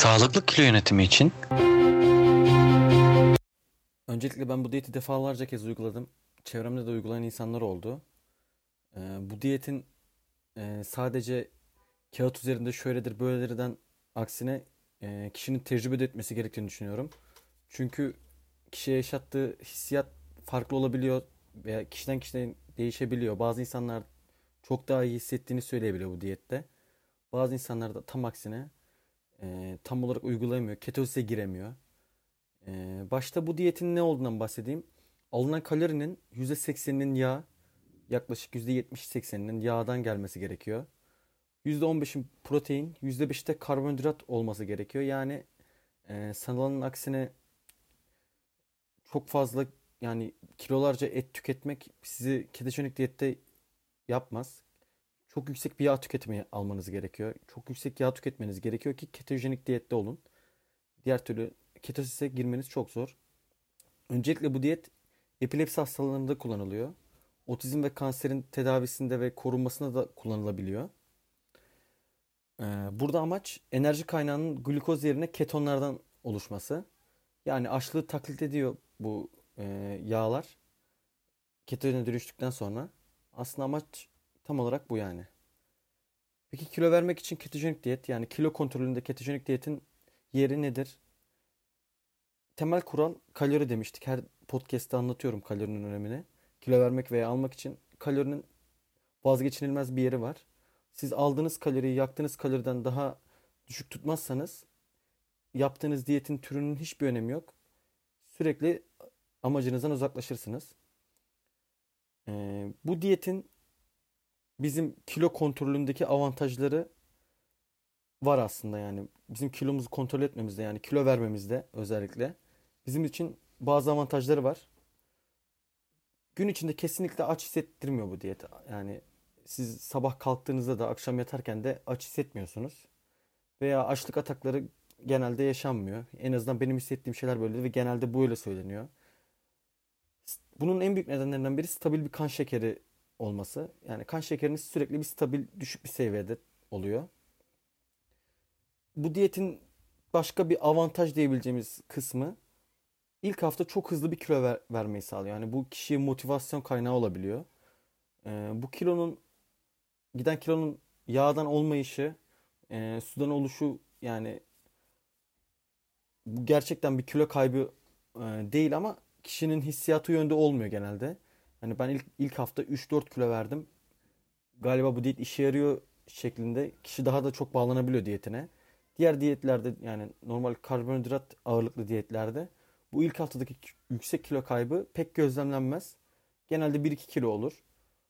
Sağlıklı kilo yönetimi için Öncelikle ben bu diyeti defalarca kez uyguladım. Çevremde de uygulayan insanlar oldu. Ee, bu diyetin e, sadece kağıt üzerinde şöyledir böylelerden aksine e, kişinin tecrübe etmesi gerektiğini düşünüyorum. Çünkü kişiye yaşattığı hissiyat farklı olabiliyor veya kişiden kişiden değişebiliyor. Bazı insanlar çok daha iyi hissettiğini söyleyebiliyor bu diyette. Bazı insanlar da tam aksine e, tam olarak uygulayamıyor, ketozise giremiyor. Ee, başta bu diyetin ne olduğundan bahsedeyim. Alınan kalorinin %80'inin yağ, yaklaşık %70-80'inin yağdan gelmesi gerekiyor. %15'in protein, %5'i de karbonhidrat olması gerekiyor. Yani e, sanılanın aksine çok fazla yani kilolarca et tüketmek sizi ketojenik diyette yapmaz. Çok yüksek bir yağ tüketimi almanız gerekiyor. Çok yüksek yağ tüketmeniz gerekiyor ki ketojenik diyette olun. Diğer türlü ketosise girmeniz çok zor. Öncelikle bu diyet epilepsi hastalarında kullanılıyor. Otizm ve kanserin tedavisinde ve korunmasında da kullanılabiliyor. Ee, burada amaç enerji kaynağının glukoz yerine ketonlardan oluşması. Yani açlığı taklit ediyor bu e, yağlar. Ketone dönüştükten sonra. Aslında amaç tam olarak bu yani. Peki kilo vermek için ketojenik diyet yani kilo kontrolünde ketojenik diyetin yeri nedir? temel kural kalori demiştik. Her podcast'te anlatıyorum kalorinin önemini. Kilo vermek veya almak için kalorinin vazgeçilmez bir yeri var. Siz aldığınız kaloriyi yaktığınız kaloriden daha düşük tutmazsanız yaptığınız diyetin türünün hiçbir önemi yok. Sürekli amacınızdan uzaklaşırsınız. Ee, bu diyetin bizim kilo kontrolündeki avantajları var aslında yani. Bizim kilomuzu kontrol etmemizde yani kilo vermemizde özellikle bizim için bazı avantajları var. Gün içinde kesinlikle aç hissettirmiyor bu diyet. Yani siz sabah kalktığınızda da akşam yatarken de aç hissetmiyorsunuz. Veya açlık atakları genelde yaşanmıyor. En azından benim hissettiğim şeyler böyle ve genelde böyle söyleniyor. Bunun en büyük nedenlerinden biri stabil bir kan şekeri olması. Yani kan şekeriniz sürekli bir stabil düşük bir seviyede oluyor. Bu diyetin başka bir avantaj diyebileceğimiz kısmı ilk hafta çok hızlı bir kilo ver, vermeyi sağlıyor. Yani bu kişiye motivasyon kaynağı olabiliyor. Ee, bu kilonun giden kilonun yağdan olmayışı, e, sudan oluşu yani bu gerçekten bir kilo kaybı e, değil ama kişinin hissiyatı yönde olmuyor genelde. Hani ben ilk ilk hafta 3-4 kilo verdim. Galiba bu diyet işe yarıyor şeklinde kişi daha da çok bağlanabiliyor diyetine. Diğer diyetlerde yani normal karbonhidrat ağırlıklı diyetlerde bu ilk haftadaki yüksek kilo kaybı pek gözlemlenmez. Genelde 1-2 kilo olur.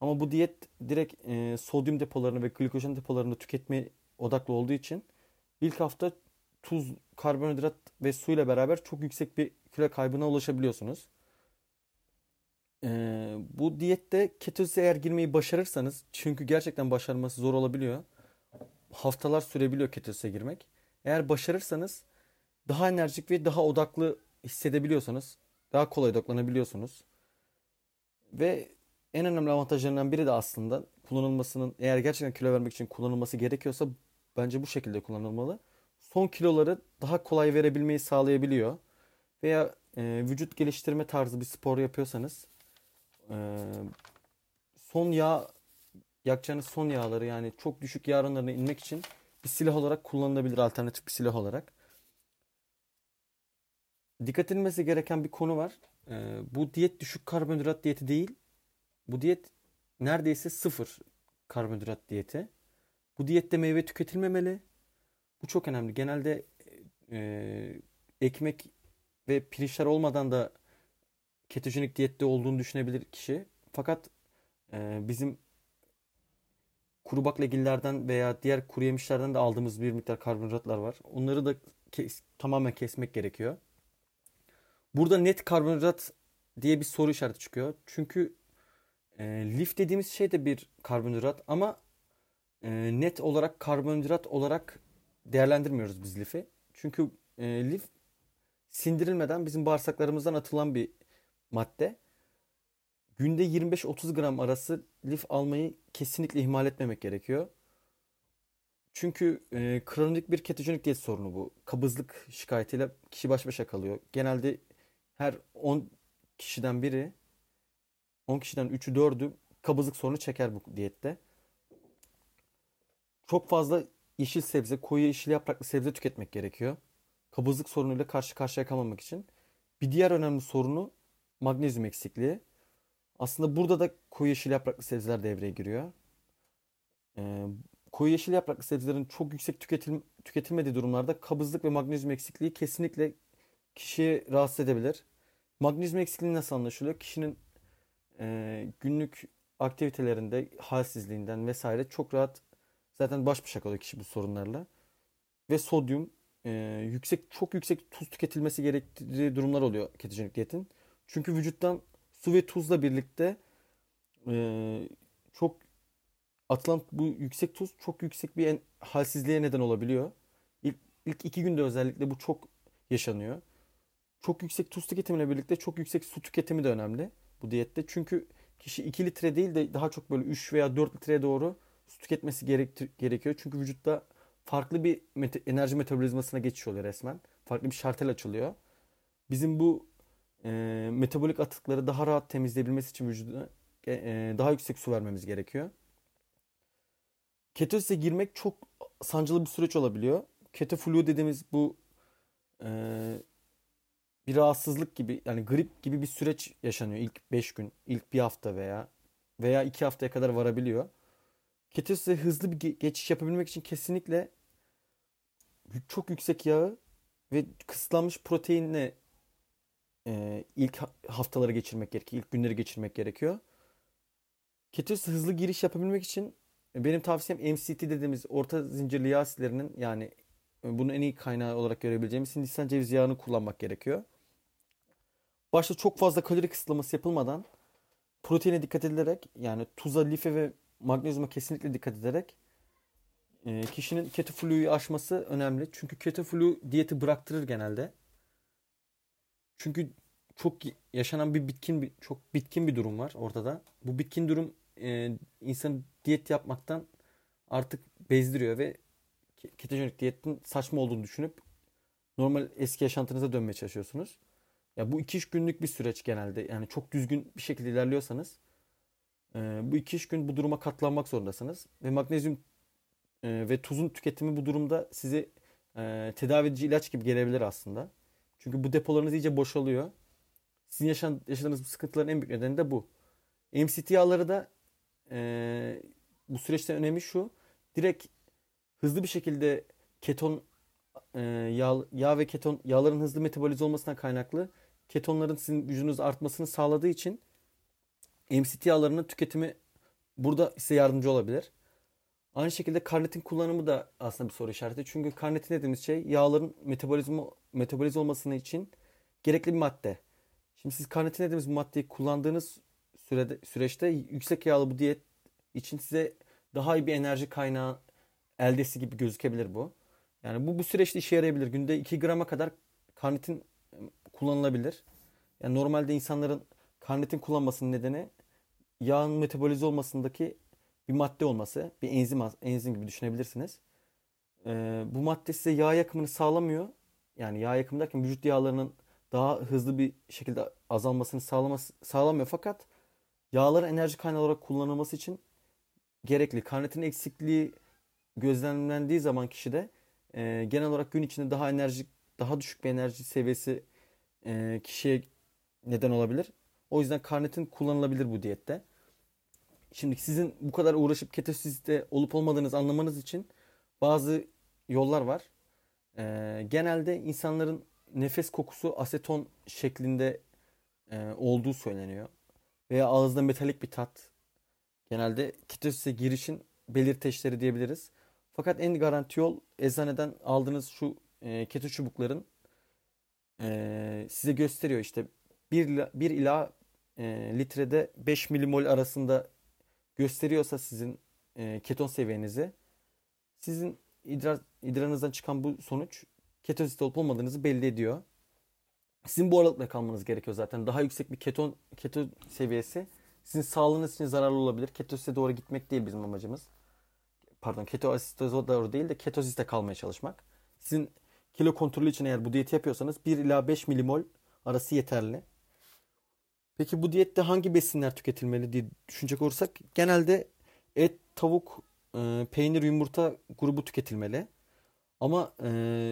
Ama bu diyet direkt e, sodyum depolarını ve glikojen depolarını tüketme odaklı olduğu için ilk hafta tuz, karbonhidrat ve su ile beraber çok yüksek bir kilo kaybına ulaşabiliyorsunuz. Ee, bu diyette ketozise eğer girmeyi başarırsanız çünkü gerçekten başarması zor olabiliyor. Haftalar sürebiliyor ketozise girmek. Eğer başarırsanız daha enerjik ve daha odaklı hissedebiliyorsanız daha kolay odaklanabiliyorsunuz. Ve en önemli avantajlarından biri de aslında kullanılmasının eğer gerçekten kilo vermek için kullanılması gerekiyorsa bence bu şekilde kullanılmalı. Son kiloları daha kolay verebilmeyi sağlayabiliyor. Veya e, vücut geliştirme tarzı bir spor yapıyorsanız e, son yağ yakacağınız son yağları yani çok düşük yağ oranlarına inmek için bir silah olarak kullanılabilir alternatif bir silah olarak dikkat edilmesi gereken bir konu var. Ee, bu diyet düşük karbonhidrat diyeti değil. Bu diyet neredeyse sıfır karbonhidrat diyeti. Bu diyette meyve tüketilmemeli. Bu çok önemli. Genelde e, ekmek ve pirinçler olmadan da ketojenik diyette olduğunu düşünebilir kişi. Fakat e, bizim kuru baklagillerden veya diğer kuru yemişlerden de aldığımız bir miktar karbonhidratlar var. Onları da kes, tamamen kesmek gerekiyor. Burada net karbonhidrat diye bir soru işareti çıkıyor. Çünkü e, lif dediğimiz şey de bir karbonhidrat ama e, net olarak karbonhidrat olarak değerlendirmiyoruz biz lifi. Çünkü e, lif sindirilmeden bizim bağırsaklarımızdan atılan bir madde. Günde 25-30 gram arası lif almayı kesinlikle ihmal etmemek gerekiyor. Çünkü e, kronik bir ketojenik diyet sorunu bu. Kabızlık şikayetiyle kişi baş başa kalıyor. Genelde her 10 kişiden biri 10 kişiden 3'ü 4'ü kabızlık sorunu çeker bu diyette. Çok fazla yeşil sebze, koyu yeşil yapraklı sebze tüketmek gerekiyor. Kabızlık sorunuyla karşı karşıya kalmamak için. Bir diğer önemli sorunu magnezyum eksikliği. Aslında burada da koyu yeşil yapraklı sebzeler devreye giriyor. Ee, koyu yeşil yapraklı sebzelerin çok yüksek tüketil tüketilmediği durumlarda kabızlık ve magnezyum eksikliği kesinlikle kişiyi rahatsız edebilir. Magnezyum eksikliği nasıl anlaşılıyor? Kişinin e, günlük aktivitelerinde halsizliğinden vesaire çok rahat zaten baş başa kalıyor kişi bu sorunlarla. Ve sodyum e, yüksek çok yüksek tuz tüketilmesi gerektiği durumlar oluyor ketojenik diyetin. Çünkü vücuttan su ve tuzla birlikte e, çok atılan bu yüksek tuz çok yüksek bir en, halsizliğe neden olabiliyor. İlk, ilk iki günde özellikle bu çok yaşanıyor. Çok yüksek tuz tüketimiyle birlikte çok yüksek su tüketimi de önemli bu diyette. Çünkü kişi 2 litre değil de daha çok böyle 3 veya 4 litreye doğru su tüketmesi gerekiyor. Çünkü vücutta farklı bir meta enerji metabolizmasına geçiş oluyor resmen. Farklı bir şartel açılıyor. Bizim bu e, metabolik atıkları daha rahat temizleyebilmesi için vücuda e, e, daha yüksek su vermemiz gerekiyor. Ketozise girmek çok sancılı bir süreç olabiliyor. Keto flu dediğimiz bu e, bir rahatsızlık gibi yani grip gibi bir süreç yaşanıyor ilk 5 gün, ilk bir hafta veya veya 2 haftaya kadar varabiliyor. Ketozise hızlı bir geçiş yapabilmek için kesinlikle çok yüksek yağı ve kısıtlanmış proteinle e, ilk haftaları geçirmek gerekiyor, ilk günleri geçirmek gerekiyor. Ketozise hızlı giriş yapabilmek için benim tavsiyem MCT dediğimiz orta zincirli yağ asitlerinin yani bunu en iyi kaynağı olarak görebileceğimiz Hindistan cevizi yağını kullanmak gerekiyor. Başta çok fazla kalori kısıtlaması yapılmadan proteine dikkat edilerek yani tuza, life ve magnezyuma kesinlikle dikkat ederek e, kişinin keto flu'yu aşması önemli. Çünkü keto flu diyeti bıraktırır genelde. Çünkü çok yaşanan bir bitkin bir çok bitkin bir durum var ortada. Bu bitkin durum e, insanı diyet yapmaktan artık bezdiriyor ve ketojenik diyetin saçma olduğunu düşünüp normal eski yaşantınıza dönmeye çalışıyorsunuz. Ya bu iki iş günlük bir süreç genelde. Yani çok düzgün bir şekilde ilerliyorsanız e, bu iki iş gün bu duruma katlanmak zorundasınız. Ve magnezyum e, ve tuzun tüketimi bu durumda sizi e, tedavi edici ilaç gibi gelebilir aslında. Çünkü bu depolarınız iyice boşalıyor. Sizin yaşan, yaşadığınız sıkıntıların en büyük nedeni de bu. MCT yağları da e, bu süreçte önemi şu. Direkt hızlı bir şekilde keton e, yağ, yağ ve keton yağların hızlı metabolize olmasından kaynaklı ketonların sizin vücudunuz artmasını sağladığı için MCT yağlarının tüketimi burada size yardımcı olabilir. Aynı şekilde karnitin kullanımı da aslında bir soru işareti. Çünkü karnitin dediğimiz şey yağların metabolizma metabolize olmasını için gerekli bir madde. Şimdi siz karnitin dediğimiz maddeyi kullandığınız sürede, süreçte yüksek yağlı bu diyet için size daha iyi bir enerji kaynağı eldesi gibi gözükebilir bu. Yani bu bu süreçte işe yarayabilir. Günde 2 grama kadar karnitin kullanılabilir. Yani normalde insanların karnitin kullanmasının nedeni yağın metabolize olmasındaki bir madde olması. Bir enzim, enzim gibi düşünebilirsiniz. Ee, bu madde size yağ yakımını sağlamıyor. Yani yağ yakımı derken vücut yağlarının daha hızlı bir şekilde azalmasını sağlaması, sağlamıyor. Fakat yağların enerji kaynağı olarak kullanılması için gerekli. Karnitin eksikliği gözlemlendiği zaman kişide e, genel olarak gün içinde daha enerjik, daha düşük bir enerji seviyesi e, kişiye neden olabilir. O yüzden karnitin kullanılabilir bu diyette. Şimdi sizin bu kadar uğraşıp ketosizde olup olmadığınızı anlamanız için bazı yollar var. E, genelde insanların nefes kokusu aseton şeklinde e, olduğu söyleniyor. Veya ağızda metalik bir tat. Genelde ketosize girişin belirteçleri diyebiliriz. Fakat en garanti yol eczaneden aldığınız şu e, keto çubukların e, size gösteriyor işte 1 ila, 1 ila e, litrede 5 milimol arasında gösteriyorsa sizin e, keton seviyenizi sizin idrar, idrarınızdan çıkan bu sonuç ketozist olup olmadığınızı belli ediyor. Sizin bu aralıkta kalmanız gerekiyor zaten. Daha yüksek bir keton keto seviyesi sizin sağlığınız için zararlı olabilir. Ketosise doğru gitmek değil bizim amacımız. pardon ketoasistoze doğru değil de ketoziste kalmaya çalışmak. Sizin kilo kontrolü için eğer bu diyeti yapıyorsanız 1 ila 5 milimol arası yeterli. Peki bu diyette hangi besinler tüketilmeli diye düşünecek olursak genelde et, tavuk, e, peynir, yumurta grubu tüketilmeli. Ama e,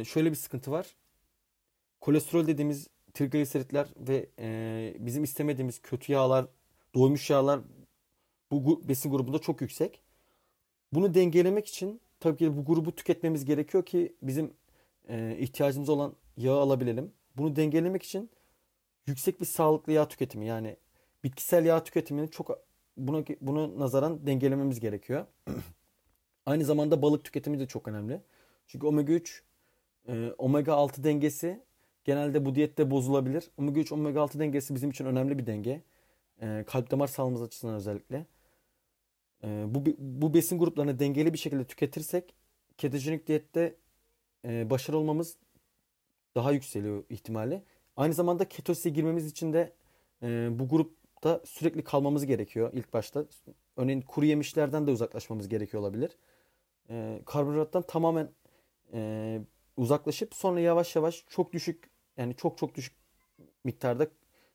şöyle bir sıkıntı var. Kolesterol dediğimiz trigliseritler ve e, bizim istemediğimiz kötü yağlar, doymuş yağlar bu besin grubunda çok yüksek. Bunu dengelemek için tabii ki bu grubu tüketmemiz gerekiyor ki bizim ihtiyacımız olan yağı alabilelim. Bunu dengelemek için yüksek bir sağlıklı yağ tüketimi yani bitkisel yağ tüketimini çok buna bunu nazaran dengelememiz gerekiyor. Aynı zamanda balık tüketimi de çok önemli. Çünkü omega 3 e, omega 6 dengesi genelde bu diyette bozulabilir. Omega 3 omega 6 dengesi bizim için önemli bir denge. E, kalp damar sağlığımız açısından özellikle. E, bu bu besin gruplarını dengeli bir şekilde tüketirsek ketojenik diyette e, başarılı olmamız daha yükseliyor ihtimali. Aynı zamanda ketosize girmemiz için de e, bu grupta sürekli kalmamız gerekiyor ilk başta. Örneğin kuru yemişlerden de uzaklaşmamız gerekiyor olabilir. E, karbonhidrattan tamamen e, uzaklaşıp sonra yavaş yavaş çok düşük yani çok çok düşük miktarda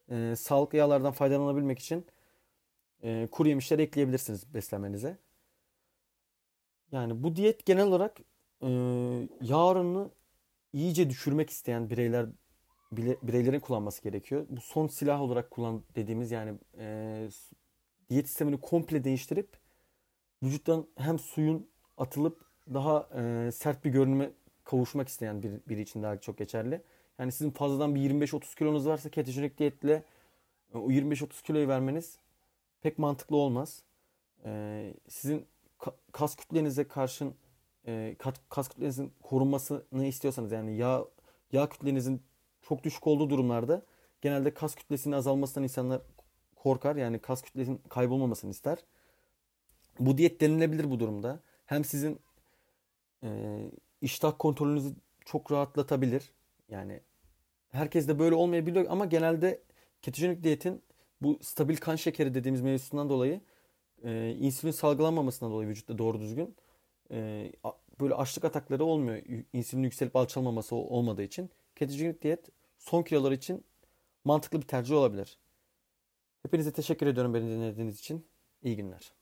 e, sağlıklı yağlardan faydalanabilmek için e, kuru yemişler ekleyebilirsiniz beslenmenize. Yani bu diyet genel olarak e, yağ oranını iyice düşürmek isteyen bireyler bireylerin kullanması gerekiyor. Bu son silah olarak kullan dediğimiz yani e, diyet sistemini komple değiştirip vücuttan hem suyun atılıp daha e, sert bir görünüme kavuşmak isteyen bir, biri için daha çok geçerli. Yani sizin fazladan bir 25-30 kilonuz varsa ketojenik diyetle e, o 25-30 kiloyu vermeniz pek mantıklı olmaz. E, sizin ka- kas kütlenize karşın e, kas kütlenizin korunmasını istiyorsanız yani yağ yağ kütlenizin çok düşük olduğu durumlarda genelde kas kütlesinin azalmasından insanlar korkar. Yani kas kütlesinin kaybolmamasını ister. Bu diyet denilebilir bu durumda. Hem sizin e, iştah kontrolünüzü çok rahatlatabilir. Yani herkes de böyle olmayabiliyor ama genelde ketojenik diyetin bu stabil kan şekeri dediğimiz mevzusundan dolayı e, insülin salgılanmamasından dolayı vücutta doğru düzgün e, böyle açlık atakları olmuyor. İnsülin yükselip alçalmaması olmadığı için ketojenik diyet son kilolar için mantıklı bir tercih olabilir. Hepinize teşekkür ediyorum beni dinlediğiniz için. İyi günler.